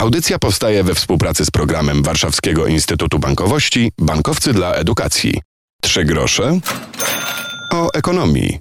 Audycja powstaje we współpracy z programem Warszawskiego Instytutu Bankowości Bankowcy dla Edukacji. Trzy grosze o ekonomii.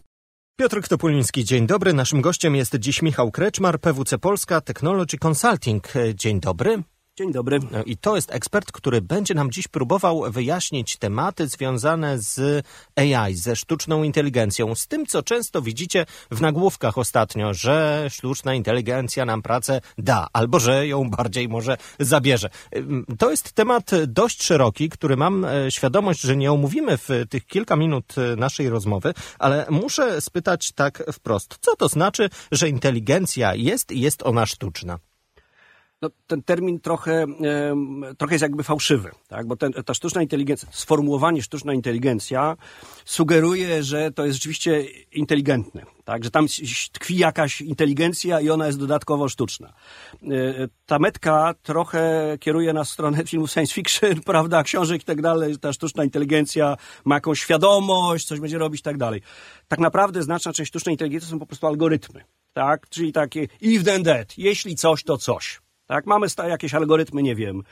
Piotr Topuliński, dzień dobry. Naszym gościem jest dziś Michał Kreczmar, PWC Polska Technology Consulting. Dzień dobry. Dzień dobry. No I to jest ekspert, który będzie nam dziś próbował wyjaśnić tematy związane z AI, ze sztuczną inteligencją, z tym, co często widzicie w nagłówkach ostatnio, że sztuczna inteligencja nam pracę da, albo że ją bardziej może zabierze. To jest temat dość szeroki, który mam e, świadomość, że nie omówimy w tych kilka minut e, naszej rozmowy, ale muszę spytać tak wprost, co to znaczy, że inteligencja jest i jest ona sztuczna? No, ten termin trochę, trochę jest jakby fałszywy, tak? bo ten, ta sztuczna inteligencja, sformułowanie sztuczna inteligencja sugeruje, że to jest rzeczywiście inteligentne, tak? że tam tkwi jakaś inteligencja i ona jest dodatkowo sztuczna. E, ta metka trochę kieruje nas w stronę filmów science fiction, prawda, książek i tak dalej, ta sztuczna inteligencja ma jakąś świadomość, coś będzie robić i tak dalej. Tak naprawdę znaczna część sztucznej inteligencji są po prostu algorytmy, tak? czyli takie if then that, jeśli coś, to coś. Tak, mamy jakieś algorytmy, nie wiem.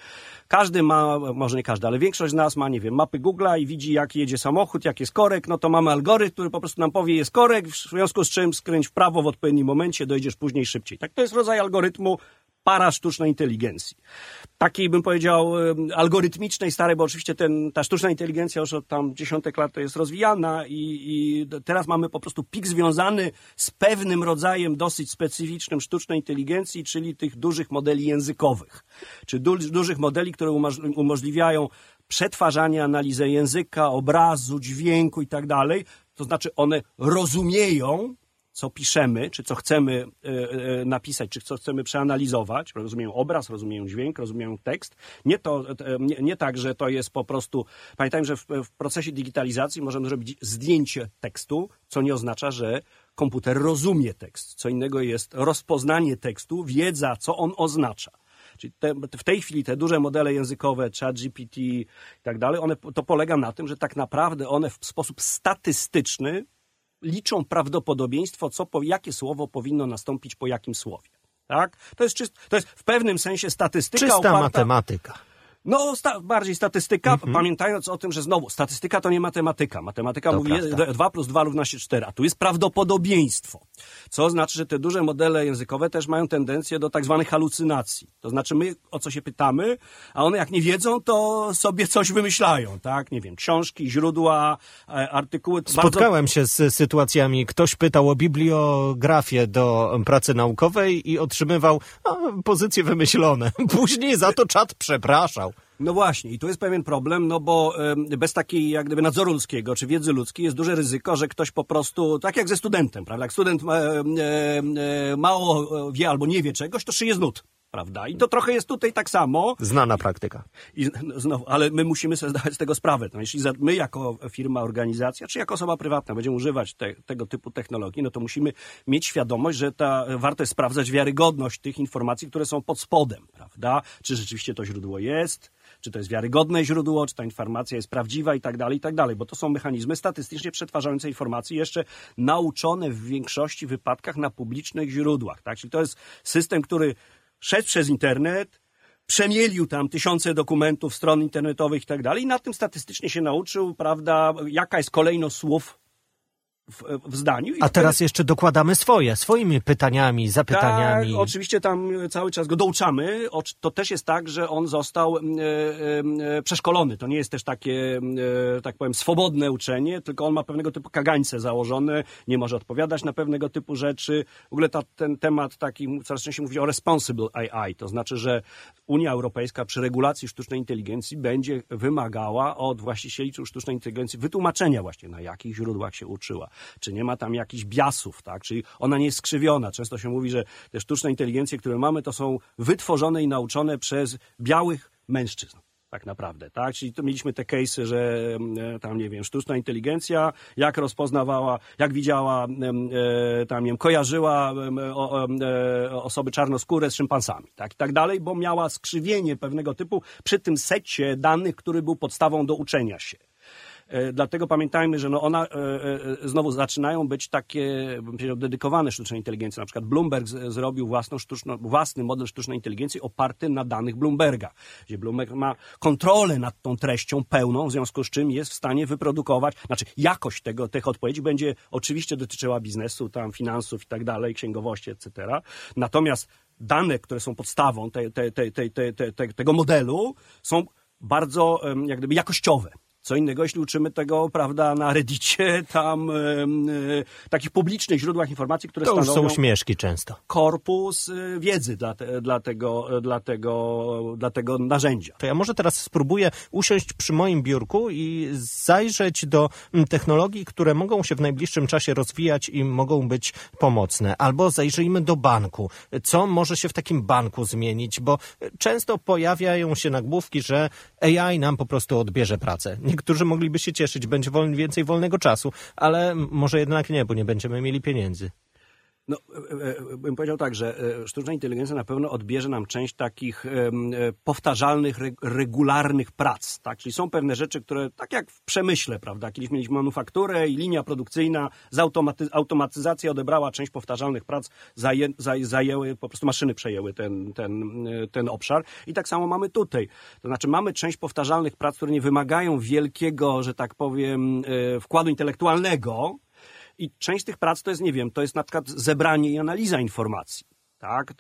Każdy ma, może nie każdy, ale większość z nas ma, nie wiem, mapy Google'a i widzi, jak jedzie samochód, jak jest korek, no to mamy algorytm, który po prostu nam powie, jest korek, w związku z czym skręć w prawo w odpowiednim momencie, dojdziesz później szybciej. Tak, to jest rodzaj algorytmu para sztucznej inteligencji. Takiej bym powiedział algorytmicznej, starej, bo oczywiście ten, ta sztuczna inteligencja już od tam dziesiątek lat to jest rozwijana i, i teraz mamy po prostu pik związany z pewnym rodzajem dosyć specyficznym sztucznej inteligencji, czyli tych dużych modeli językowych, czy du, dużych modeli, które umożliwiają przetwarzanie, analizę języka, obrazu, dźwięku i tak dalej. To znaczy one rozumieją co piszemy, czy co chcemy e, e, napisać, czy co chcemy przeanalizować, rozumieją obraz, rozumieją dźwięk, rozumieją tekst. Nie, to, e, nie, nie tak, że to jest po prostu. Pamiętajmy, że w, w procesie digitalizacji możemy zrobić zdjęcie tekstu, co nie oznacza, że komputer rozumie tekst. Co innego jest rozpoznanie tekstu, wiedza, co on oznacza. Czyli te, w tej chwili te duże modele językowe, ChatGPT i tak dalej, one, to polega na tym, że tak naprawdę one w sposób statystyczny liczą prawdopodobieństwo, co, jakie słowo powinno nastąpić po jakim słowie. Tak? To, jest czyst, to jest w pewnym sensie statystyka. Czysta oparta, matematyka. No, sta, bardziej statystyka, mhm. pamiętając o tym, że znowu, statystyka to nie matematyka. Matematyka to mówi prawda. 2 plus 2 równa się 4, a tu jest prawdopodobieństwo. Co znaczy, że te duże modele językowe też mają tendencję do tak zwanych halucynacji. To znaczy, my o co się pytamy, a one jak nie wiedzą, to sobie coś wymyślają, tak? Nie wiem, książki, źródła, e, artykuły. Spotkałem bardzo... się z sytuacjami, ktoś pytał o bibliografię do pracy naukowej i otrzymywał no, pozycje wymyślone. Później za to czat przepraszał. No właśnie, i tu jest pewien problem, no bo bez takiej jak gdyby nadzoru ludzkiego czy wiedzy ludzkiej jest duże ryzyko, że ktoś po prostu, tak jak ze studentem, prawda? Jak student mało wie albo nie wie czegoś, to szyje z nut prawda? I to trochę jest tutaj tak samo. Znana praktyka. I znowu, ale my musimy sobie zdawać z tego sprawę. No, jeśli my jako firma, organizacja, czy jako osoba prywatna będziemy używać te, tego typu technologii, no to musimy mieć świadomość, że ta, warto jest sprawdzać wiarygodność tych informacji, które są pod spodem, prawda? Czy rzeczywiście to źródło jest, czy to jest wiarygodne źródło, czy ta informacja jest prawdziwa i tak dalej, i tak dalej, bo to są mechanizmy statystycznie przetwarzające informacje jeszcze nauczone w większości wypadkach na publicznych źródłach, tak? Czyli to jest system, który szedł przez internet, przemielił tam tysiące dokumentów, stron internetowych i tak dalej i na tym statystycznie się nauczył, prawda, jaka jest kolejność słów w, w zdaniu. A teraz jeszcze dokładamy swoje, swoimi pytaniami, zapytaniami. Tak, oczywiście tam cały czas go douczamy. To też jest tak, że on został e, e, przeszkolony. To nie jest też takie, e, tak powiem, swobodne uczenie, tylko on ma pewnego typu kagańce założone, nie może odpowiadać na pewnego typu rzeczy. W ogóle ta, ten temat taki, coraz częściej mówi o responsible AI, to znaczy, że Unia Europejska przy regulacji sztucznej inteligencji będzie wymagała od właścicieli sztucznej inteligencji wytłumaczenia właśnie, na jakich źródłach się uczyła czy nie ma tam jakichś biasów, tak? Czyli ona nie jest skrzywiona. Często się mówi, że te sztuczne inteligencje, które mamy, to są wytworzone i nauczone przez białych mężczyzn tak naprawdę, tak? Czyli tu mieliśmy te case'y, że e, tam, nie wiem, sztuczna inteligencja, jak rozpoznawała, jak widziała, e, tam, nie wiem, kojarzyła e, osoby czarnoskóre z szympansami, tak? I tak dalej, bo miała skrzywienie pewnego typu przy tym secie danych, który był podstawą do uczenia się. E, dlatego pamiętajmy, że no ona e, e, znowu zaczynają być takie, dedykowane sztucznej inteligencji. Na przykład Bloomberg zrobił własną sztuczną, własny model sztucznej inteligencji oparty na danych Bloomberga, gdzie Bloomberg ma kontrolę nad tą treścią pełną, w związku z czym jest w stanie wyprodukować, znaczy jakość tego, tych odpowiedzi będzie oczywiście dotyczyła biznesu, tam finansów i tak dalej, księgowości, etc. Natomiast dane, które są podstawą te, te, te, tego modelu, są bardzo jak gdyby jakościowe. Co innego, jeśli uczymy tego, prawda, na Reddicie, tam e, takich publicznych źródłach informacji, które to stanowią... To już są śmieszki często. Korpus e, wiedzy dla, te, dla, tego, dla, tego, dla tego narzędzia. To ja może teraz spróbuję usiąść przy moim biurku i zajrzeć do technologii, które mogą się w najbliższym czasie rozwijać i mogą być pomocne. Albo zajrzyjmy do banku. Co może się w takim banku zmienić? Bo często pojawiają się nagłówki, że AI nam po prostu odbierze pracę niektórzy mogliby się cieszyć, będzie wol, więcej wolnego czasu, ale może jednak nie, bo nie będziemy mieli pieniędzy. No, e, e, bym powiedział tak, że e, sztuczna inteligencja na pewno odbierze nam część takich powtarzalnych, regularnych prac, tak? Czyli są pewne rzeczy, które, tak jak w przemyśle, prawda? Kiedyś mieliśmy manufakturę i linia produkcyjna, zautomaty, automatyzacja odebrała część powtarzalnych prac, zaję, zajęły, po prostu maszyny przejęły ten, ten, ten obszar. I tak samo mamy tutaj. To znaczy mamy część powtarzalnych prac, które nie wymagają wielkiego, że tak powiem, wkładu intelektualnego, i część tych prac to jest, nie wiem, to jest na przykład zebranie i analiza informacji. Tak?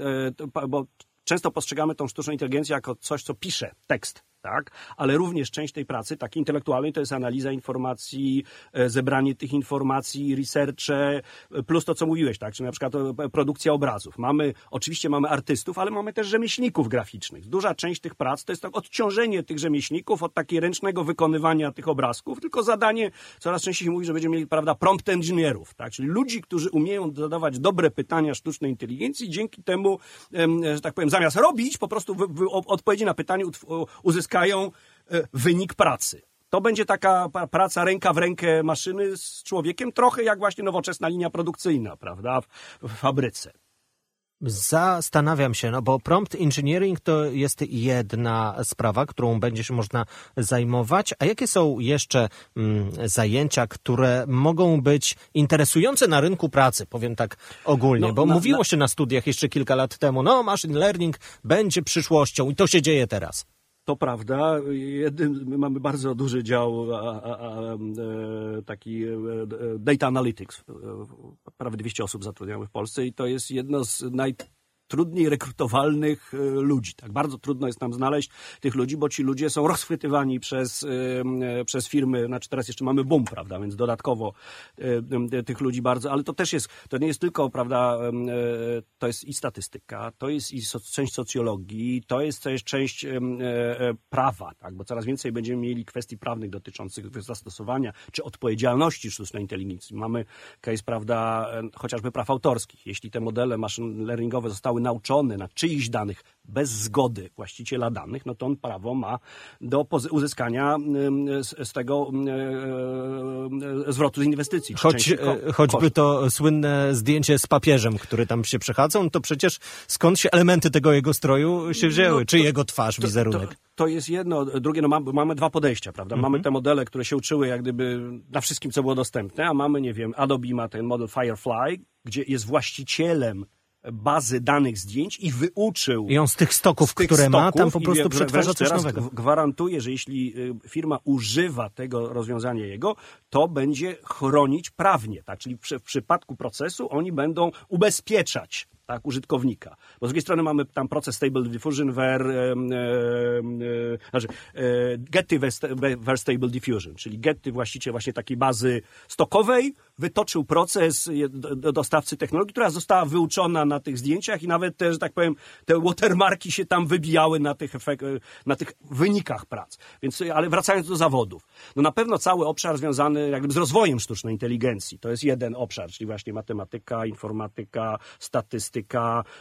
E, bo często postrzegamy tą sztuczną inteligencję jako coś, co pisze tekst tak? ale również część tej pracy, takiej intelektualnej, to jest analiza informacji, e, zebranie tych informacji, researche, e, plus to, co mówiłeś, tak? czyli na przykład e, produkcja obrazów. Mamy, oczywiście mamy artystów, ale mamy też rzemieślników graficznych. Duża część tych prac to jest tak odciążenie tych rzemieślników od takiego ręcznego wykonywania tych obrazków, tylko zadanie, coraz częściej się mówi, że będziemy mieli, prawda, prompt engineerów, tak? czyli ludzi, którzy umieją zadawać dobre pytania sztucznej inteligencji, dzięki temu, że tak powiem, zamiast robić, po prostu odpowiedzi na pytanie uzyskają uzyskają e, wynik pracy. To będzie taka praca ręka w rękę maszyny z człowiekiem, trochę jak właśnie nowoczesna linia produkcyjna, prawda, w fabryce. Zastanawiam się, no bo prompt engineering to jest jedna sprawa, którą będzie się można zajmować. A jakie są jeszcze mm, zajęcia, które mogą być interesujące na rynku pracy, powiem tak ogólnie? No, bo na, mówiło na... się na studiach jeszcze kilka lat temu, no machine learning będzie przyszłością i to się dzieje teraz. To prawda. Jednym, my mamy bardzo duży dział a, a, a, e, taki e, data analytics. E, prawie 200 osób zatrudniamy w Polsce i to jest jedno z naj trudniej rekrutowalnych e, ludzi. Tak bardzo trudno jest nam znaleźć tych ludzi, bo ci ludzie są rozchwytywani przez, e, przez firmy, znaczy teraz jeszcze mamy boom, prawda, więc dodatkowo e, tych ludzi bardzo, ale to też jest, to nie jest tylko, prawda, to jest i statystyka, to jest i część socjologii, to jest też część prawa, tak, bo coraz więcej będziemy mieli kwestii prawnych dotyczących zastosowania czy odpowiedzialności sztucznej inteligencji. Mamy case, prawda, chociażby praw autorskich. Jeśli te modele machine learningowe zostały zostały nauczone na czyichś danych bez zgody właściciela danych, no to on prawo ma do uzyskania z, z tego e, zwrotu z inwestycji. Choć, e, choćby to słynne zdjęcie z papieżem, który tam się przechadzał, no to przecież skąd się elementy tego jego stroju się wzięły? No to, Czy jego twarz, wizerunek? To, to, jest jedno. Drugie, no mamy, mamy dwa podejścia, prawda? Mhm. Mamy te modele, które się uczyły jak gdyby na wszystkim, co było dostępne, a mamy, nie wiem, Adobe ma ten model Firefly, gdzie jest właścicielem bazy danych zdjęć i wyuczył. I on z tych stoków, z tych które stoków ma, tam po prostu przetwarza coś nowego. Gwarantuje, że jeśli y, firma używa tego rozwiązania jego, to będzie chronić prawnie, tak? Czyli w przypadku procesu oni będą ubezpieczać tak, użytkownika. Bo z drugiej strony mamy tam proces Stable Diffusion ver, e, e, znaczy, e, Getty ver Stable Diffusion, czyli Getty właściciel właśnie takiej bazy stokowej wytoczył proces dostawcy technologii, która została wyuczona na tych zdjęciach i nawet te, że tak powiem, te watermarki się tam wybijały na tych, na tych wynikach prac. Więc, ale wracając do zawodów. No na pewno cały obszar związany jakby z rozwojem sztucznej inteligencji. To jest jeden obszar, czyli właśnie matematyka, informatyka, statystyka,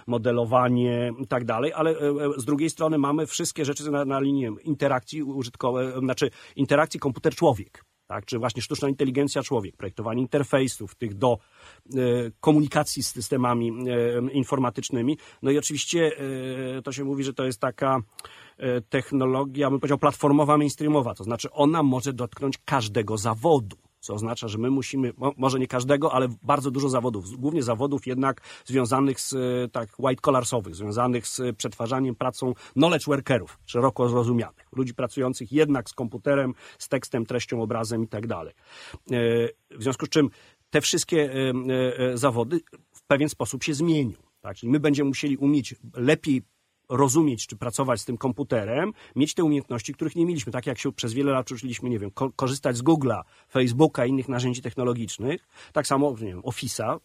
modelowanie i tak dalej, ale e, e, z drugiej strony mamy wszystkie rzeczy na, na linii interakcji użytkowej, znaczy interakcji komputer-człowiek. tak? czy właśnie sztuczna inteligencja człowiek, projektowanie interfejsów, tych do e, komunikacji z systemami informatycznymi. No i oczywiście to się mówi, że to jest taka technologia, bym powiedział, platformowa, mainstreamowa, to znaczy ona może dotknąć każdego zawodu co oznacza, że my musimy, może nie każdego, ale bardzo dużo zawodów, głównie zawodów jednak związanych z e, tak white collarsowych, związanych z przetwarzaniem pracą knowledge workerów, szeroko zrozumianych, ludzi pracujących jednak z komputerem, z tekstem, treścią, obrazem i tak dalej. E, w związku z czym te wszystkie e, zawody w pewien sposób się zmienią. Tak? Czyli my będziemy musieli umieć lepiej rozumieć czy pracować z tym komputerem, mieć te umiejętności, których nie mieliśmy. Tak jak się przez wiele lat uczyliśmy, nie wiem, ko korzystać z Google'a, Facebooka i innych narzędzi technologicznych, tak samo, nie wiem, Office'a,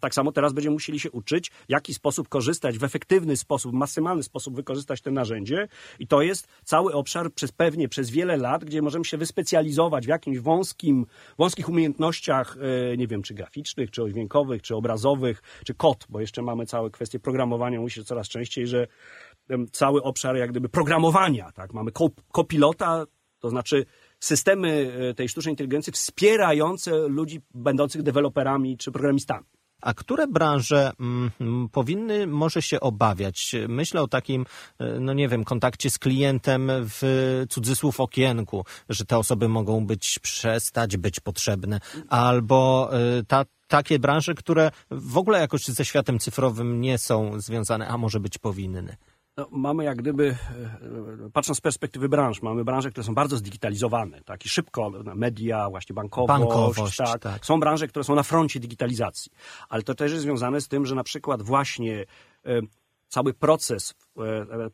tak samo teraz będziemy musieli się uczyć, w jaki sposób korzystać, w efektywny sposób, w maksymalny sposób wykorzystać te narzędzie. I to jest cały obszar przez pewnie przez wiele lat, gdzie możemy się wyspecjalizować w jakimś wąskim, wąskich umiejętnościach, e, nie wiem, czy graficznych, czy dźwiękowych, czy obrazowych, czy kod, bo jeszcze mamy całe kwestie programowania, myślę coraz częściej, że cały obszar jak gdyby programowania, tak? Mamy kopilota, to znaczy systemy e, tej sztucznej inteligencji wspierające ludzi będących deweloperami czy programistami. A które branże mm, powinny może się obawiać? Myślę o takim, e, no nie wiem, kontakcie z klientem w cudzysłów okienku, że te osoby mogą być, przestać być potrzebne, albo e, ta, takie branże, które w ogóle jakoś ze światem cyfrowym nie są związane, a może być powinny. No, mamy jak gdyby, e, patrząc z perspektywy branż, mamy branże, które są bardzo zdigitalizowane, tak, i szybko, media, właśnie bankowość, bankowość tak. tak. Są branże, które są na froncie digitalizacji, ale to też jest związane z tym, że na przykład właśnie e, cały proces,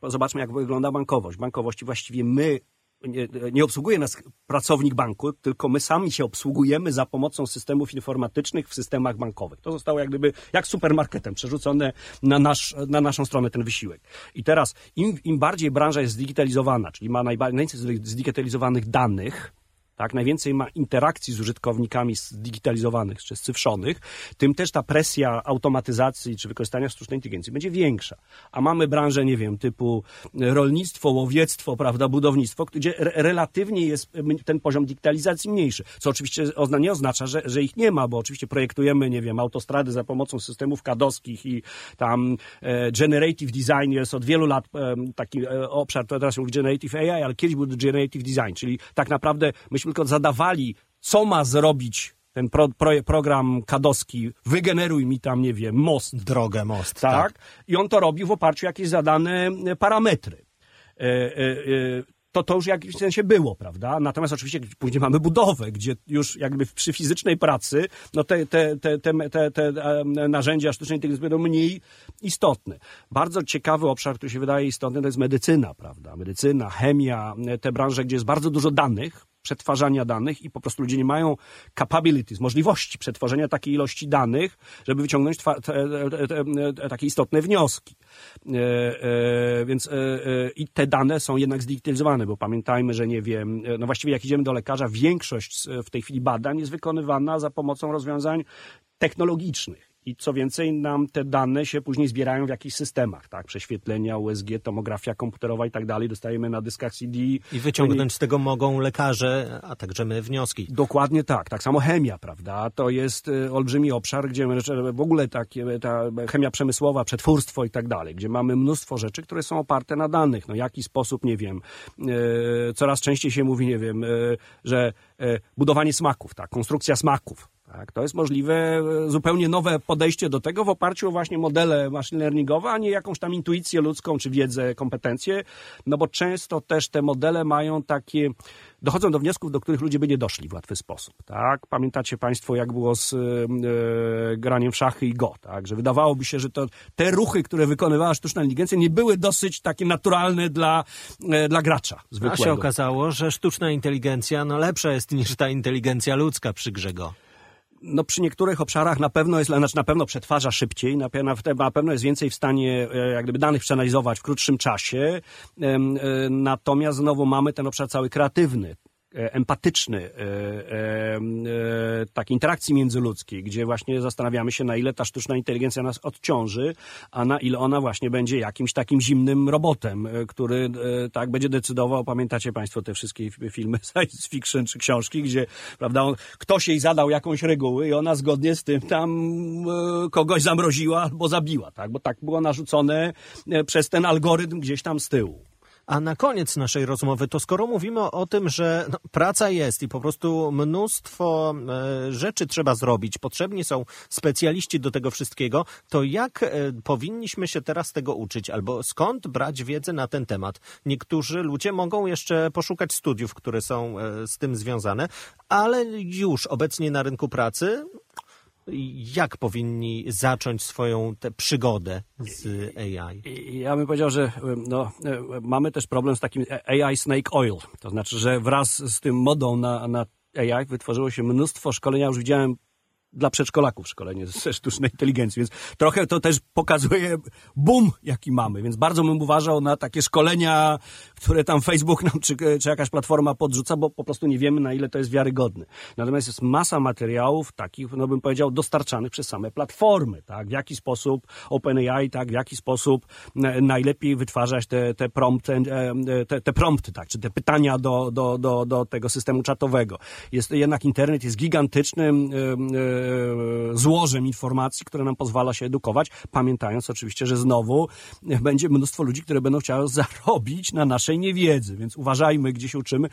e, zobaczmy jak wygląda bankowość. Bankowości właściwie my nie, nie, obsługuje nas pracownik banku, tylko my sami się obsługujemy za pomocą systemów informatycznych w systemach bankowych. To zostało jak gdyby, jak supermarketem, przerzucone na, nasz, na naszą stronę ten wysiłek. I teraz im, im bardziej branża jest zdigitalizowana, czyli ma najbardziej zdigitalizowanych danych, tak, najwięcej ma interakcji z użytkownikami zdigitalizowanych czy scyfrzonych, tym też ta presja automatyzacji czy wykorzystania sztucznej inteligencji będzie większa. A mamy branżę, nie wiem, typu rolnictwo, łowiectwo, prawda, budownictwo, gdzie relatywnie jest ten poziom digitalizacji mniejszy, co oczywiście nie oznacza, że, że ich nie ma, bo oczywiście projektujemy, nie wiem, autostrady za pomocą systemów kadowskich i tam e, generative design jest od wielu lat e, taki e, obszar, to teraz się mówi generative AI, ale kiedyś był generative design, czyli tak naprawdę myśmy tylko zadawali, co ma zrobić ten pro, pro, program kadowski, wygeneruj mi tam, nie wiem, most. Drogę, most. Tak. tak. I on to robi w oparciu o jakieś zadane parametry. E, e, e, to to już w jakimś sensie było, prawda? Natomiast oczywiście później mamy budowę, gdzie już jakby przy fizycznej pracy no te, te, te, te, te, te narzędzia sztucznej inteligencji będą mniej istotne. Bardzo ciekawy obszar, który się wydaje istotny, to jest medycyna, prawda? Medycyna, chemia, te branże, gdzie jest bardzo dużo danych, przetwarzania danych i po prostu ludzie nie mają capabilities, możliwości przetworzenia takiej ilości danych, żeby wyciągnąć te, te, te, takie istotne wnioski. E, e, więc e, e, i te dane są jednak zdigitalizowane, bo pamiętajmy, że nie wiem, e, no właściwie jak idziemy do lekarza, większość w tej chwili badań jest wykonywana za pomocą rozwiązań technologicznych i co więcej, nam te dane się później zbierają w jakichś systemach, tak? Prześwietlenia, USG, tomografia komputerowa i tak dalej, dostajemy na dyskach CD. I wyciągnąć z tego mogą lekarze, a także my wnioski. Dokładnie tak. Tak samo chemia, prawda? To jest y, olbrzymi obszar, gdzie w ogóle takie, ta chemia przemysłowa, przetwórstwo i tak dalej, gdzie mamy mnóstwo rzeczy, które są oparte na danych. No jaki sposób, nie wiem, y, coraz częściej się mówi, nie wiem, y, że budowanie smaków, tak? Konstrukcja smaków tak, to jest możliwe e, zupełnie nowe podejście do tego w oparciu o właśnie modele machine learningowe, a nie jakąś tam intuicję ludzką czy wiedzę, kompetencje, no bo często też te modele mają takie, dochodzą do wniosków, do których ludzie by nie doszli w łatwy sposób, tak? Pamiętacie Państwo, jak było z e, graniem w szachy i go, tak? Że wydawałoby się, że to te ruchy, które wykonywała sztuczna inteligencja nie były dosyć takie naturalne dla, e, dla gracza zwykłego. A się okazało, że sztuczna inteligencja no lepsza jest niż ta inteligencja ludzka przy grze go no przy niektórych obszarach na pewno jest, znaczy na pewno przetwarza szybciej, na, na pewno jest więcej w stanie e, jak gdyby danych przeanalizować w krótszym czasie, e, natomiast znowu mamy ten obszar cały kreatywny, empatyczny, e, e, takiej interakcji międzyludzkiej, gdzie właśnie zastanawiamy się, na ile ta sztuczna inteligencja nas odciąży, a na ile ona właśnie będzie jakimś takim zimnym robotem, który tak będzie decydował. Pamiętacie Państwo te wszystkie filmy science fiction czy książki, gdzie prawda, ktoś jej zadał jakąś reguły i ona zgodnie z tym tam kogoś zamroziła albo zabiła, tak? bo tak było narzucone przez ten algorytm gdzieś tam z tyłu. A na koniec naszej rozmowy, to skoro mówimy o tym, że no, praca jest i po prostu mnóstwo e, rzeczy trzeba zrobić, potrzebni są specjaliści do tego wszystkiego, to jak e, powinniśmy się teraz tego uczyć, albo skąd brać wiedzę na ten temat? Niektórzy ludzie mogą jeszcze poszukać studiów, które są e, z tym związane, ale już obecnie na rynku pracy jak powinni zacząć swoją tę przygodę z AI? Ja bym powiedział, że no, mamy też problem z takim AI snake oil. To znaczy, że wraz z tym modą na, na AI wytworzyło się mnóstwo szkolenia. Już widziałem dla przedszkolaków szkolenie ze sztucznej inteligencji, więc trochę to też pokazuje boom, jaki mamy, więc bardzo bym uważał na takie szkolenia, które tam Facebook nam, czy, czy jakaś platforma podrzuca, bo po prostu nie wiemy, na ile to jest wiarygodne. Natomiast jest masa materiałów takich, no bym powiedział, dostarczanych przez same platformy, tak, w jaki sposób OpenAI, tak, w jaki sposób najlepiej wytwarzać te, te prompty, e, te, te prompty, tak, czy te pytania do, do, do, do tego systemu czatowego. Jest jednak internet jest gigantycznym E, złożem informacji, które nam pozwala się edukować, pamiętając oczywiście, że znowu będzie mnóstwo ludzi, które będą chciały zarobić na naszej niewiedzy, więc uważajmy, gdzie się uczymy.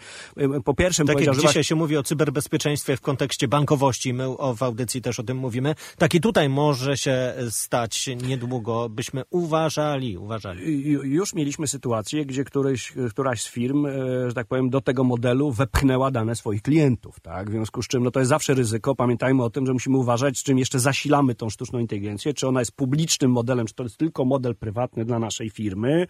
Po pierwsze, tak jak dzisiaj się mówi o cyberbezpieczeństwie w kontekście bankowości, my w audycji też o tym mówimy, tak i tutaj może się stać niedługo, byśmy uważali, uważali. Już mieliśmy sytuację, gdzie któryś, któraś z firm, e, że tak powiem, do tego modelu wepchnęła dane swoich klientów, tak? W związku z czym, no to jest zawsze ryzyko. Pamiętajmy o tym, że musimy uważać, z czym jeszcze zasilamy tą sztuczną inteligencję, czy ona jest publicznym modelem, czy to jest tylko model prywatny dla naszej firmy.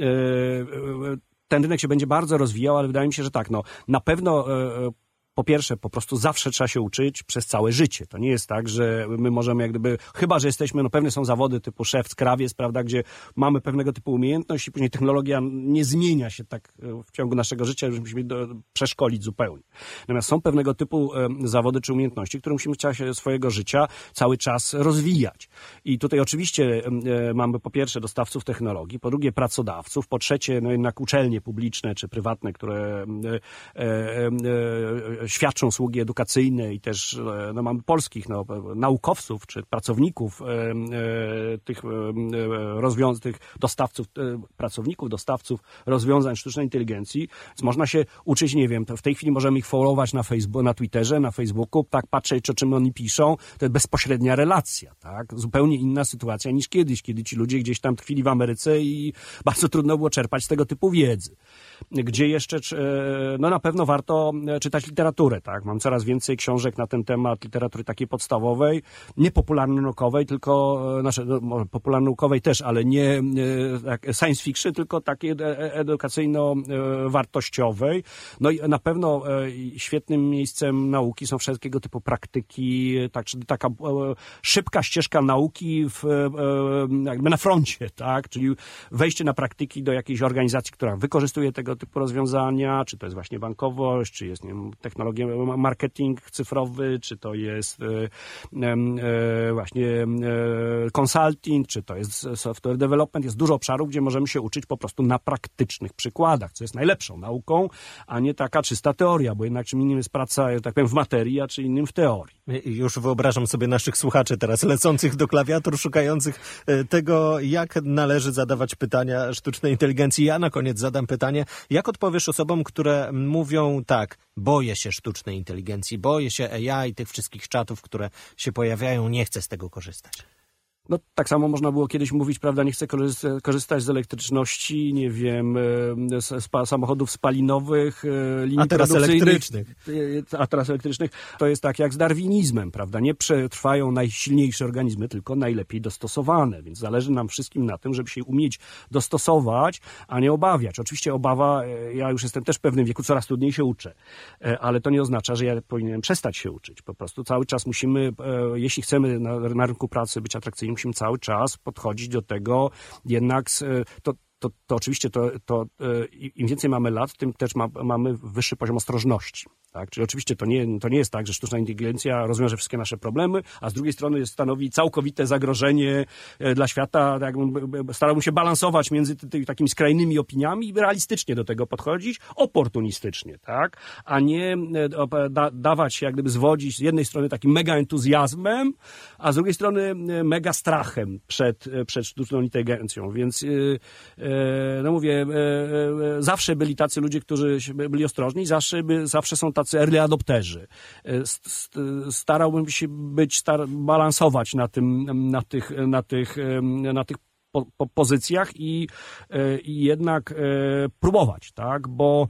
E, e, ten rynek się będzie bardzo rozwijał, ale wydaje mi się, że tak, no, na pewno e, po pierwsze, po prostu zawsze trzeba się uczyć przez całe życie. To nie jest tak, że my możemy jak gdyby, chyba, że jesteśmy, no pewne są zawody typu szef, krawiec, prawda, gdzie mamy pewnego typu umiejętności, później technologia nie zmienia się tak e, w ciągu naszego życia, że musimy do, przeszkolić zupełnie. Natomiast są pewnego typu e, zawody czy umiejętności, które musimy w czasie swojego życia cały czas rozwijać. I tutaj oczywiście e, mamy po pierwsze dostawców technologii, po drugie pracodawców, po trzecie, no jednak uczelnie publiczne czy prywatne, które e, świadczą usługi edukacyjne i też e, no, mamy polskich no, naukowców czy pracowników e, e, tych rozwiązań, tych dostawców, pracowników, dostawców rozwiązań sztucznej inteligencji. Więc można się uczyć, nie wiem, w tej chwili możemy ich followować na Facebooku, na Twitterze, na Facebooku, tak patrzeć, o czym oni piszą. To jest bezpośrednia relacja, tak? Zupełnie inna sytuacja niż kiedyś, kiedy ci ludzie gdzieś tam tkwili w Ameryce i bardzo trudno było czerpać z tego typu wiedzy. Gdzie jeszcze, no na pewno warto czytać literaturę literaturę, tak? Mam coraz więcej książek na ten temat, literatury takiej podstawowej, nie popularno-naukowej, tylko, e, znaczy, no, popularno-naukowej też, ale nie tak, science fiction, tylko takiej e, edukacyjno-wartościowej. No i na pewno świetnym miejscem nauki są wszelkiego typu praktyki, tak, czyli taka szybka ścieżka nauki w, jakby na froncie, tak? Czyli wejście na praktyki do jakiejś organizacji, która wykorzystuje tego typu rozwiązania, czy to jest właśnie bankowość, czy jest, nie wiem, technologia technologię, marketing cyfrowy, czy to jest e, e, właśnie e, consulting, czy to jest software development. Jest dużo obszarów, gdzie możemy się uczyć po prostu na praktycznych przykładach, co jest najlepszą nauką, a nie taka czysta teoria, bo jednak czym innym jest praca, tak powiem, w materii, a czy innym w teorii. Już wyobrażam sobie naszych słuchaczy teraz lecących do klawiatur, szukających tego, jak należy zadawać pytania sztucznej inteligencji. Ja na koniec zadam pytanie, jak odpowiesz osobom, które mówią tak, boję się sztucznej inteligencji, boję się AI, tych wszystkich czatów, które się pojawiają, nie chcę z tego korzystać. No, tak samo można było kiedyś mówić, prawda, nie chcę korzystać z elektryczności, nie wiem, e, z, samochodów spalinowych, e, linii A teraz elektrycznych. E, a teraz elektrycznych. To jest tak jak z darwinizmem, prawda, nie przetrwają najsilniejsze organizmy, tylko najlepiej dostosowane, więc zależy nam wszystkim na tym, żeby się umieć dostosować, a nie obawiać. Oczywiście obawa, ja już jestem też w pewnym wieku, coraz trudniej się uczę, ale to nie oznacza, że ja powinienem przestać się uczyć. Po prostu cały czas musimy, jeśli chcemy na, na rynku pracy być atrakcyjni, musimy cały czas podchodzić do tego jednak z, to, to, to oczywiście to, to im więcej mamy lat, tym też ma, mamy wyższy poziom ostrożności. Tak? Czyli oczywiście to nie, to nie jest tak, że sztuczna inteligencja rozwiąże wszystkie nasze problemy, a z drugiej strony stanowi całkowite zagrożenie e, dla świata. Tak, starałbym się balansować między tymi takimi skrajnymi opiniami i realistycznie do tego podchodzić, oportunistycznie, tak? a nie e, da, dawać się jak gdyby zwodzić z jednej strony takim mega entuzjazmem, a z drugiej strony e, mega strachem przed, przed sztuczną inteligencją. Więc no mówię, zawsze byli tacy ludzie, którzy byli ostrożni, zawsze, zawsze są tacy tacy early adopterzy. E, starałbym się być, star balansować na tym, na tych, na tych, na tych po, po pozycjach i, e, i jednak e, próbować, tak? Bo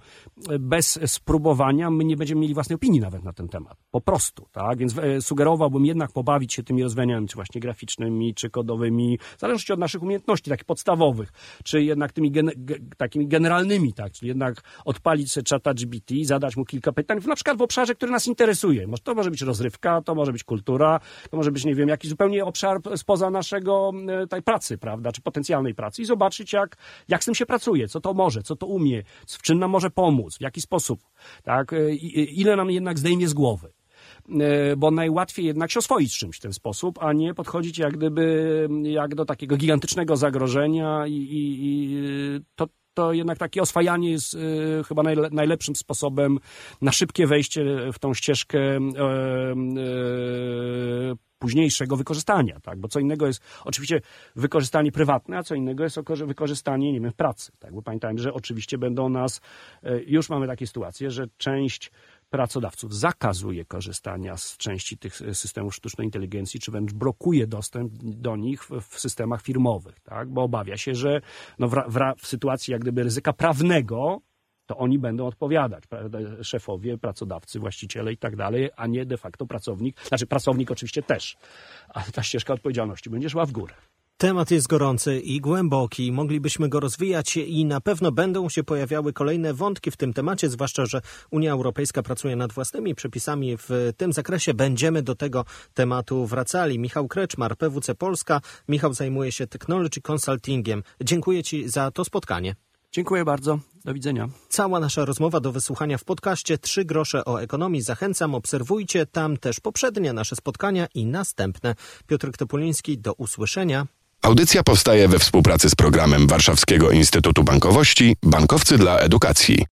bez spróbowania my nie będziemy mieli własnej opinii nawet na ten temat. Po prostu, tak? Więc e, sugerowałbym jednak pobawić się tymi rozwiązaniami, czy właśnie graficznymi, czy kodowymi, w zależności od naszych umiejętności, takich podstawowych, czy jednak tymi gen takimi generalnymi, tak? Czyli jednak odpalić sobie czata GBT, zadać mu kilka pytań, na przykład w obszarze, który nas interesuje. To może być rozrywka, to może być kultura, to może być, nie wiem, jakiś zupełnie obszar spoza naszego tej pracy, prawda? Czy potencjalnej pracy i zobaczyć, jak, jak z tym się pracuje, co to może, co to umie, w czym nam może pomóc, w jaki sposób, tak, e, ile nam jednak zdejmie z głowy. E, bo najłatwiej jednak się oswoić czymś w ten sposób, a nie podchodzić jak gdyby jak do takiego gigantycznego zagrożenia i, i, i to, to jednak takie oswajanie jest chyba najle, najlepszym sposobem na szybkie wejście w tą ścieżkę późniejszego wykorzystania, tak? Bo co innego jest oczywiście wykorzystanie prywatne, a co innego jest wykorzystanie, nie wiem, w pracy, tak? Bo pamiętajmy, że oczywiście będą nas, e, już mamy takie sytuacje, że część pracodawców zakazuje korzystania z części tych systemów sztucznej inteligencji, czy wręcz blokuje dostęp do nich w systemach firmowych, tak? bo obawia się, że no w, w, w sytuacji jak gdyby ryzyka prawnego to oni będą odpowiadać, szefowie, pracodawcy, właściciele i tak dalej, a nie de facto pracownik, znaczy pracownik oczywiście też, ale ta ścieżka odpowiedzialności będzie szła w górę. Temat jest gorący i głęboki. Moglibyśmy go rozwijać i na pewno będą się pojawiały kolejne wątki w tym temacie, zwłaszcza, że Unia Europejska pracuje nad własnymi przepisami w tym zakresie. Będziemy do tego tematu wracali. Michał Kreczmar, PWC Polska. Michał zajmuje się technology consultingiem. Dziękuję Ci za to spotkanie. Dziękuję bardzo. Do widzenia. Cała nasza rozmowa do wysłuchania w podcaście Trzy grosze o ekonomii. Zachęcam, obserwujcie tam też poprzednie nasze spotkania i następne. Piotr Topuliński, do usłyszenia. Audycja powstaje we współpracy z programem Warszawskiego Instytutu Bankowości Bankowcy dla Edukacji.